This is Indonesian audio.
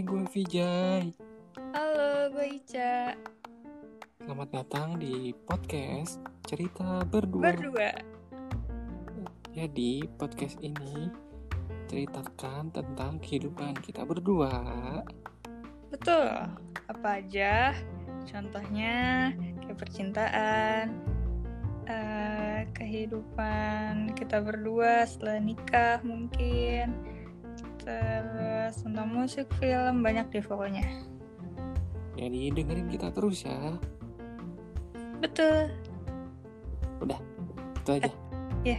Vijay. Halo, gue Ica. Selamat datang di podcast Cerita Berdua. Berdua. Jadi, podcast ini ceritakan tentang kehidupan kita berdua. Betul. Apa aja? Contohnya kayak percintaan, eh, kehidupan kita berdua setelah nikah mungkin, musik, film, banyak deh pokoknya. Jadi, dengerin kita terus ya. Betul. Itu aja. Ya,